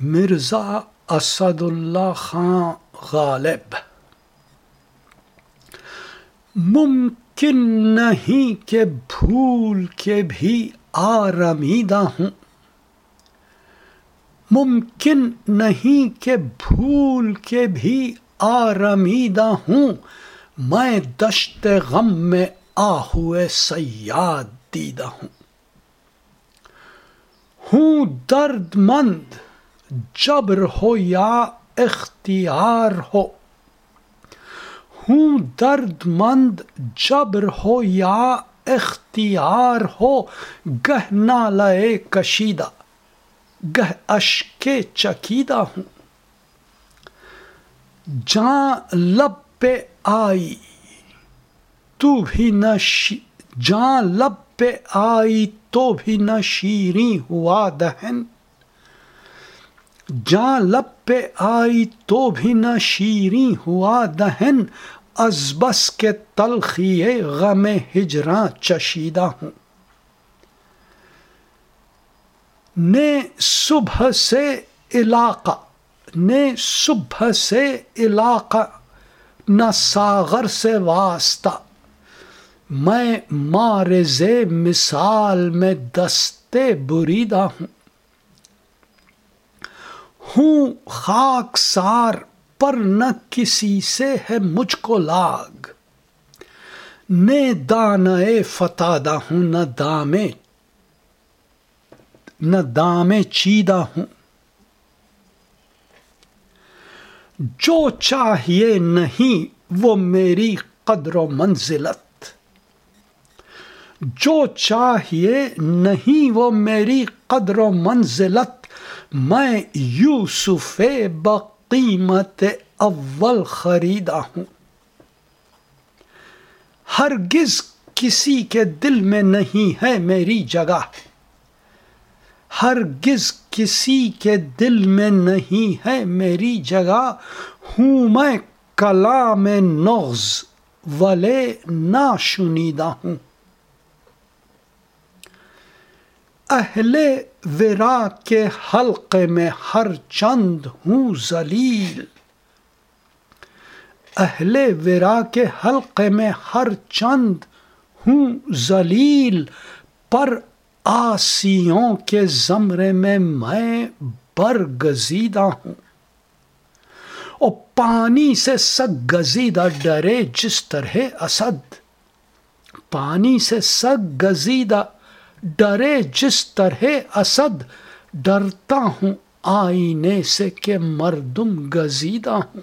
مرزا اسد اللہ خان غالب ممکن نہیں کہ بھول کے بھی آرمیدہ ہوں۔ ممکن نہیں کہ بھول کے بھی آرمیدہ ہوں۔ میں دشت غم میں آ ہوئے سیاد دیدہ ہوں۔ ہوں درد مند جبر ہو یا اختیار ہو۔ ہوں درد مند جبر ہو یا اختیار ہو، گہ نالے کشیدہ، گہ اشک چکیدہ ہوں۔ جاں لب پہ آئی، تو بھی نہ جاں لب پہ آئی، تو بھی نہ شیریں ہوا دہن۔ جاں لب پہ آئی تو بھی نہ شیریں ہوا دہن، از بس کے تلخی غم ہجراں چشیدہ ہوں۔ نے صبح سے علاقہ، نے صبح سے علاقہ، نہ ساغر سے واسطہ۔ میں مارز مثال میں دستے بریدہ ہوں۔ ہوں خاک سار پر نہ کسی سے ہے مجھ کو لاگ۔ نے دانے فتادہ ہوں، نہ دامے نہ دامے چیدہ ہوں۔ جو چاہیے نہیں وہ میری قدر و منزلت۔ جو چاہیے نہیں وہ میری قدر و منزلت۔ میں یوسف بقیمت اول خریدا ہوں۔ ہرگز کسی کے دل میں نہیں ہے میری جگہ۔ ہرگز کسی کے دل میں نہیں ہے میری جگہ۔ ہوں میں کلام نغز ولے ناشنیدہ ہوں۔ اہل ورا کے حلقے میں ہر چند ہوں ذلیل۔ اہل ورا کے حلقے میں ہر چند ہوں ذلیل۔ پر آسیوں کے زمرے میں میں برگزیدہ ہوں۔ اور پانی سے سگ گزیدہ ڈرے جس طرح اسد۔ پانی سے سگ گزیدہ ڈرے جس طرح اسد ڈرتا ہوں آئینے سے کہ مردم گزیدہ ہوں۔